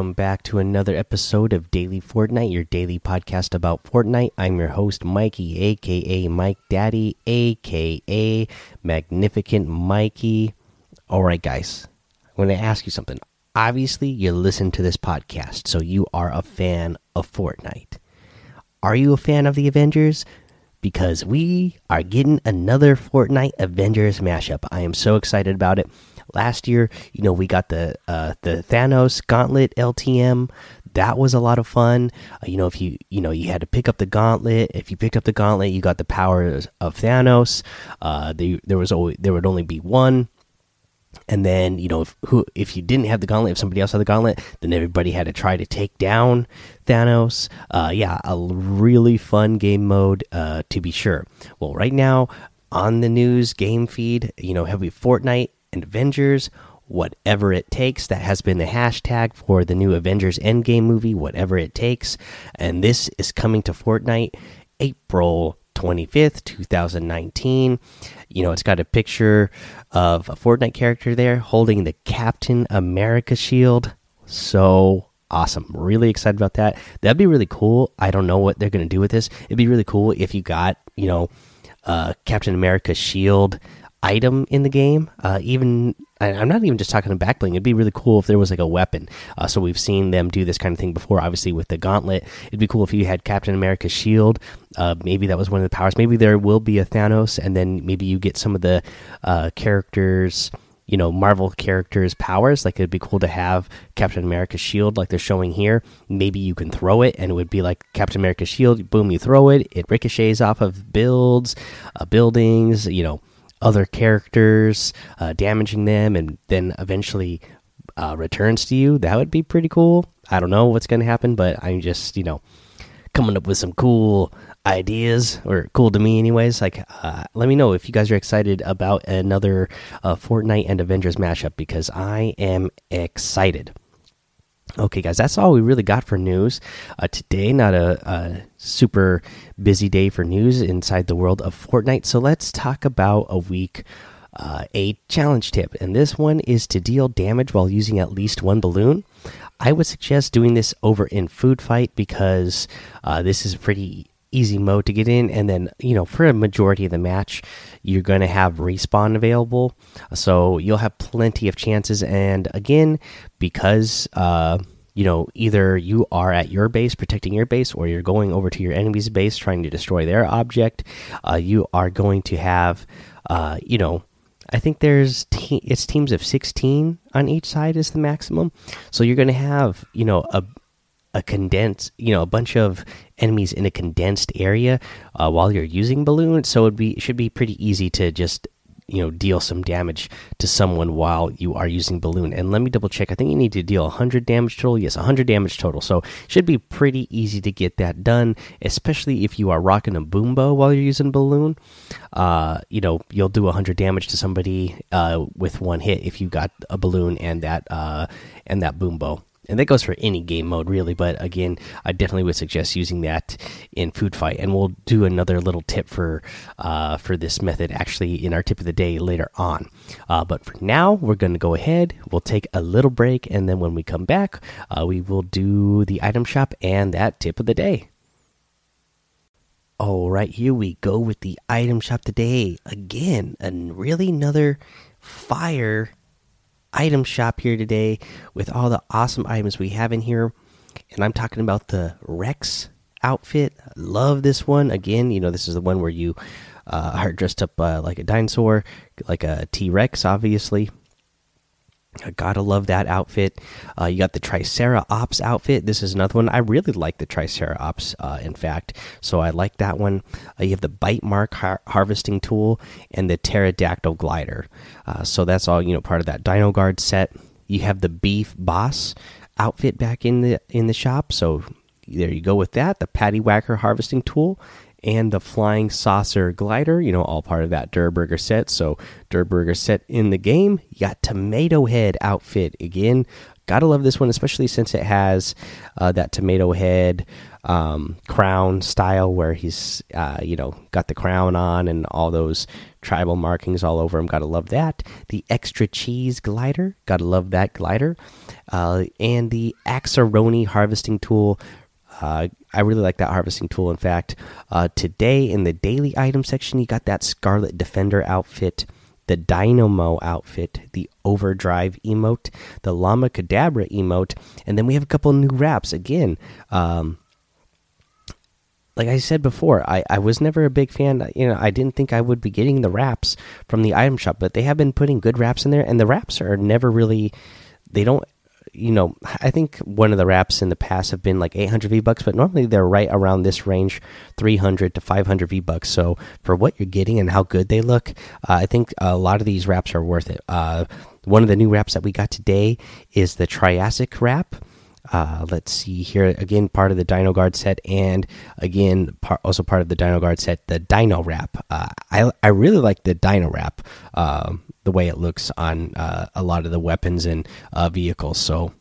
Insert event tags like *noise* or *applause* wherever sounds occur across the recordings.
Welcome back to another episode of Daily Fortnite, your daily podcast about Fortnite. I'm your host, Mikey, aka Mike Daddy, aka Magnificent Mikey. All right, guys, I'm going to ask you something. Obviously, you listen to this podcast, so you are a fan of Fortnite. Are you a fan of the Avengers? Because we are getting another Fortnite Avengers mashup. I am so excited about it last year. You know we got the uh the thanos gauntlet ltm that was a lot of fun. Uh, you know if you you know you had to pick up the gauntlet if you picked up the gauntlet you got the powers of thanos. Uh the, there was always there would only be one. And then you know if who if you didn't have the gauntlet if somebody else had the gauntlet then everybody had to try to take down thanos. Uh yeah a really fun game mode uh to be sure. Well right now on the news game feed you know have we fortnite and Avengers, whatever it takes. That has been the hashtag for the new Avengers Endgame movie, whatever it takes. And this is coming to Fortnite April 25th, 2019. You know, it's got a picture of a Fortnite character there holding the Captain America shield. So awesome. Really excited about that. That'd be really cool. I don't know what they're going to do with this. It'd be really cool if you got, you know, uh, Captain America shield item in the game. Uh, even I'm not even just talking about backbling. It'd be really cool if there was like a weapon. Uh, so we've seen them do this kind of thing before. Obviously with the gauntlet, it'd be cool if you had Captain America's shield. Uh, maybe that was one of the powers. Maybe there will be a Thanos, and then maybe you get some of the uh, characters. You know, Marvel characters' powers. Like it'd be cool to have Captain America's shield, like they're showing here. Maybe you can throw it, and it would be like Captain America's shield. Boom, you throw it. It ricochets off of builds, uh, buildings. You know, other characters, uh, damaging them, and then eventually uh, returns to you. That would be pretty cool. I don't know what's going to happen, but I'm just, you know, coming up with some cool ideas, or cool to me, anyways. Like, uh, let me know if you guys are excited about another uh, Fortnite and Avengers mashup because I am excited. Okay, guys, that's all we really got for news uh, today. Not a, a, super busy day for news inside the world of Fortnite. So let's talk about a week, uh, a challenge tip. And this one is to deal damage while using at least one balloon. I would suggest doing this over in Food Fight because uh, this is pretty easy mode to get in. And then you know for a majority of the match you're going to have respawn available. So you'll have plenty of chances. And again because uh you know either you are at your base protecting your base or you're going over to your enemy's base trying to destroy their object uh, you are going to have uh you know I think there's te it's teams of 16 on each side is the maximum. So you're going to have, you know, a a condensed, you know, a bunch of enemies in a condensed area uh, while you're using balloons. So it'd be it should be pretty easy to just you know deal some damage to someone while you are using balloon. And let me double check. I think you need to deal 100 damage total. Yes, 100 damage total. So should be pretty easy to get that done, especially if you are rocking a boom bow while you're using balloon. Uh, you know, you'll do 100 damage to somebody uh, with one hit if you got a balloon and that uh, and that boom bow and that goes for any game mode really but again i definitely would suggest using that in food fight. And we'll do another little tip for uh, for this method actually in our tip of the day later on. Uh, but for now we're going to go ahead we'll take a little break and then when we come back uh, we will do the item shop and that tip of the day. All right here we go with the item shop today. Again and really another fire item shop here today with all the awesome items we have in here. And I'm talking about the Rex outfit. Love this one. Again, you know, this is the one where you uh, are dressed up uh, like a dinosaur, like a T Rex, obviously. I gotta love that outfit. Uh, you got the Triceratops outfit. This is another one. I really like the Triceratops, uh, in fact. So I like that one. Uh, you have the bite mark har harvesting tool and the pterodactyl glider. Uh, so that's all you know, part of that Dino Guard set. You have the beef boss outfit back in the in the shop. So there you go with that. The patty whacker harvesting tool and the flying saucer glider, you know, all part of that Durburger set. So, Durburger set in the game. You got Tomato Head outfit again. Gotta love this one, especially since it has uh, that tomato head um, crown style where he's, uh, you know, got the crown on and all those tribal markings all over him. Gotta love that. The extra cheese glider. Gotta love that glider. Uh, and the Axeroni harvesting tool. Uh, I really like that harvesting tool. In fact, uh, today in the daily item section, you got that Scarlet Defender outfit the Dynamo outfit, the Overdrive emote, the Llama Cadabra emote, and then we have a couple new wraps. Again, um, like I said before, I, I was never a big fan. You know, I didn't think I would be getting the wraps from the item shop, but they have been putting good wraps in there, and the wraps are never really. They don't you know, I think one of the wraps in the past have been like 800 V bucks, but normally they're right around this range, 300 to 500 V bucks. So for what you're getting and how good they look, uh, I think a lot of these wraps are worth it. Uh, one of the new wraps that we got today is the Triassic wrap. Uh, let's see here again, part of the Dino Guard set, and again, also part of the Dino Guard set, the Dino wrap. Uh, I I really like the Dino wrap. Um, the way it looks on uh, a lot of the weapons and uh, vehicles. So,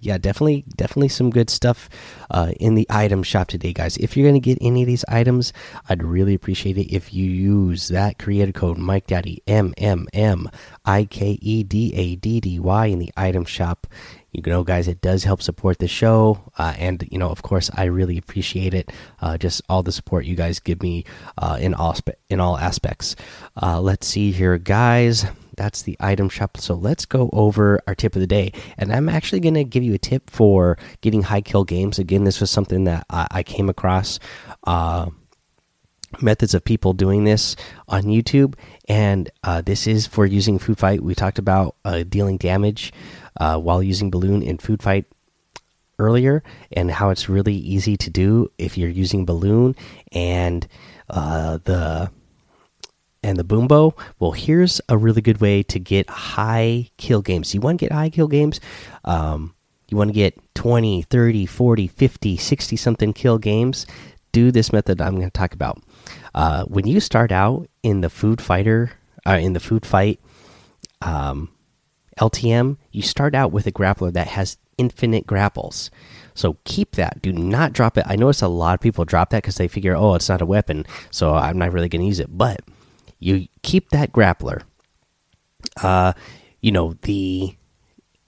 yeah, definitely, definitely some good stuff uh, in the item shop today, guys. If you're going to get any of these items, I'd really appreciate it if you use that creator code Mike Daddy M M M I K E D A D D Y in the item shop. You know, guys, it does help support the show, uh, and you know, of course, I really appreciate it. Uh, just all the support you guys give me uh, in all in all aspects. Uh, let's see here, guys that's the item shop. So let's go over our tip of the day. And I'm actually going to give you a tip for getting high kill games. Again, this was something that I, I came across. Uh, methods of people doing this on YouTube, and uh, this is for using food fight. We talked about uh, dealing damage uh, while using balloon in food fight earlier, and how it's really easy to do if you're using balloon and uh, the and the Boom Bow. Well, here's a really good way to get high kill games. You want to get high kill games? Um, you want to get 20, 30, 40, 50, 60 something kill games? Do this method I'm going to talk about. Uh, when you start out in the food fighter, uh, in the food fight um, LTM, you start out with a grappler that has infinite grapples. So keep that. Do not drop it. I notice a lot of people drop that because they figure, oh, it's not a weapon, so I'm not really going to use it. But you keep that grappler. Uh, you know the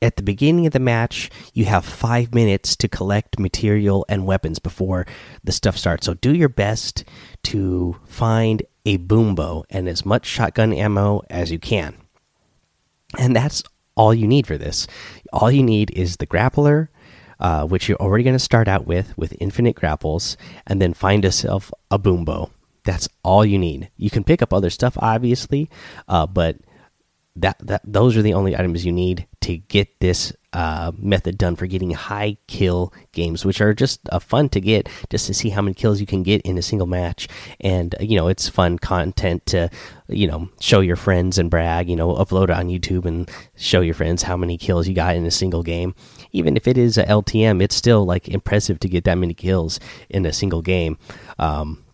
at the beginning of the match, you have five minutes to collect material and weapons before the stuff starts. So do your best to find a boom bow and as much shotgun ammo as you can. And that's all you need for this. All you need is the grappler, uh, which you're already going to start out with, with infinite grapples, and then find yourself a boom bow. That's all you need. You can pick up other stuff, obviously, uh, but that that those are the only items you need to get this uh, method done for getting high kill games, which are just uh, fun to get, just to see how many kills you can get in a single match. And uh, you know, it's fun content to you know show your friends and brag. You know, upload it on YouTube and show your friends how many kills you got in a single game. Even if it is a LTM, it's still like impressive to get that many kills in a single game. Um,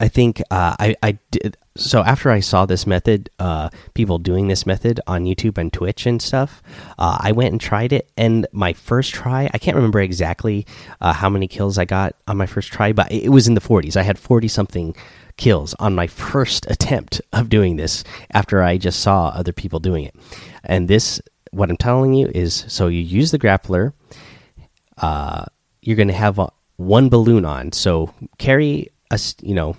I think uh, I I did so after I saw this method, uh, people doing this method on YouTube and Twitch and stuff. Uh, I went and tried it, and my first try, I can't remember exactly uh, how many kills I got on my first try, but it was in the 40s. I had 40 something kills on my first *laughs* attempt of doing this after I just saw other people doing it. And this, what I'm telling you is, so you use the grappler. Uh, you're going to have a, one balloon on, so carry a you know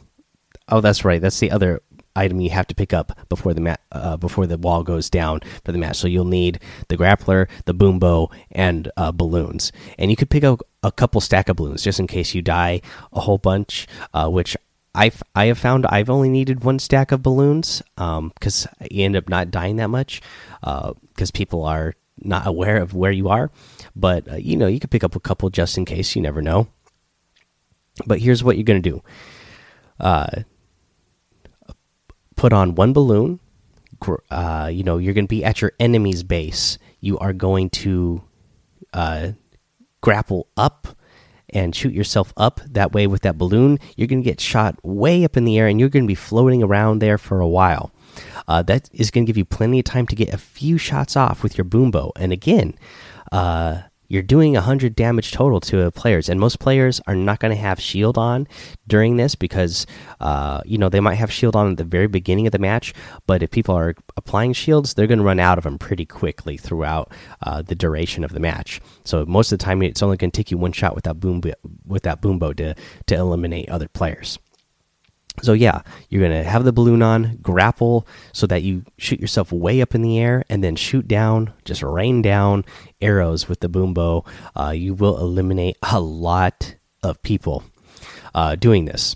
oh that's right that's the other item you have to pick up before the mat uh, before the wall goes down for the match so you'll need the grappler the boom bow and uh, balloons. And you could pick up a couple stack of balloons just in case you die a whole bunch uh, which I've, I have found I've only needed one stack of balloons because um, you end up not dying that much because uh, people are not aware of where you are. But uh, you know you could pick up a couple just in case you never know. But here's what you're going to do. Uh, put on one balloon. Uh, you know, you're going to be at your enemy's base. You are going to uh, grapple up and shoot yourself up. That way, with that balloon, you're going to get shot way up in the air and you're going to be floating around there for a while. Uh, that is going to give you plenty of time to get a few shots off with your boom bow. And again, uh, you're doing 100 damage total to players and most players are not going to have shield on during this because uh, you know they might have shield on at the very beginning of the match but if people are applying shields they're going to run out of them pretty quickly throughout uh, the duration of the match. So most of the time it's only going to take you one shot with that boom with that boom bow to to eliminate other players so yeah, you're gonna have the balloon on, grapple so that you shoot yourself way up in the air, and then shoot down, just rain down arrows with the boom bow. Uh, you will eliminate a lot of people uh, doing this.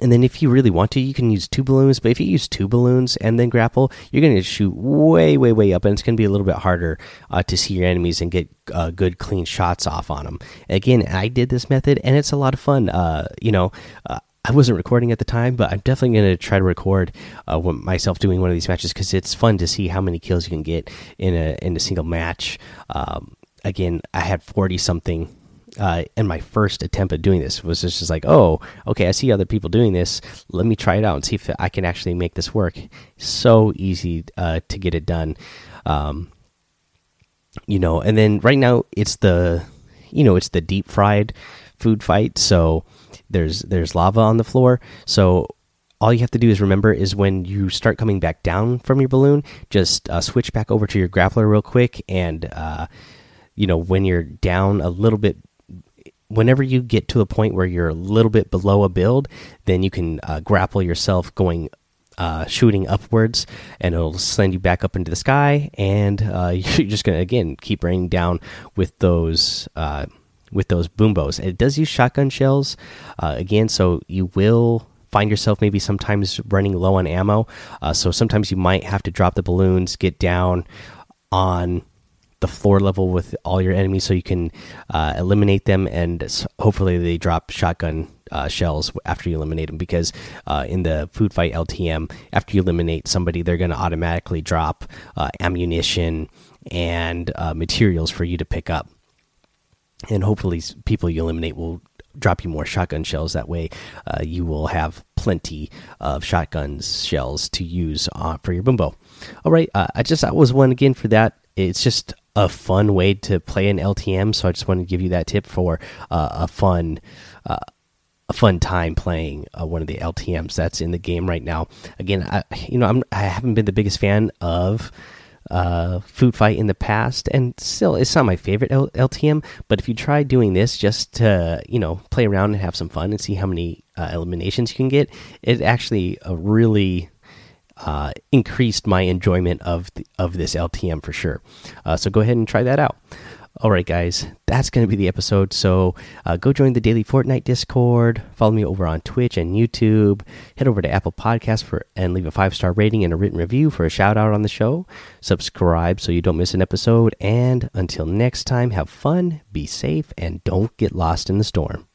And then, if you really want to, you can use two balloons. But if you use two balloons and then grapple, you're going to shoot way, way, way up, and it's going to be a little bit harder uh, to see your enemies and get uh, good, clean shots off on them. Again, I did this method, and it's a lot of fun. Uh, you know, uh, I wasn't recording at the time, but I'm definitely going to try to record uh, myself doing one of these matches because it's fun to see how many kills you can get in a in a single match. Um, again, I had 40 something uh, in my first attempt at doing this. Was just like, oh, okay, I see other people doing this. Let me try it out and see if I can actually make this work. So easy uh, to get it done, um, you know. And then right now it's the, you know, it's the deep fried food fight. So there's there's lava on the floor. So all you have to do is remember is when you start coming back down from your balloon, just uh, switch back over to your grappler real quick, and uh, you know when you're down a little bit. Whenever you get to a point where you're a little bit below a build, then you can uh, grapple yourself going uh, shooting upwards, and it'll send you back up into the sky. And uh, *laughs* you're just gonna again keep raining down with those uh, with those boom bows. It does use shotgun shells uh, again, so you will find yourself maybe sometimes running low on ammo. Uh, so sometimes you might have to drop the balloons, get down on the floor level with all your enemies so you can uh, eliminate them, and hopefully they drop shotgun. Uh, shells after you eliminate them because uh, in the food fight LTM, after you eliminate somebody, they're going to automatically drop uh, ammunition and uh, materials for you to pick up and hopefully people you eliminate will drop you more shotgun shells. That way uh, you will have plenty of shotgun shells to use uh, for your boom bow all right uh, i just that was one again for that. It's just a fun way to play an ltm so i just wanted to give you that tip for uh, a fun uh, a fun time playing uh, one of the ltms that's in the game right now. Again i you know I'm, i haven't been the biggest fan of uh, food fight in the past, and still it's not my favorite L LTM. But if you try doing this just to you know play around and have some fun and see how many uh, eliminations you can get, it actually uh, really uh, increased my enjoyment of the, of this LTM for sure. Uh, so go ahead and try that out. All right, guys, that's going to be the episode. So uh, go join the daily Fortnite Discord. Follow me over on Twitch and YouTube. Head over to Apple Podcasts for and leave a five star rating and a written review for a shout out on the show. Subscribe so you don't miss an episode. And until next time, have fun, be safe, and don't get lost in the storm.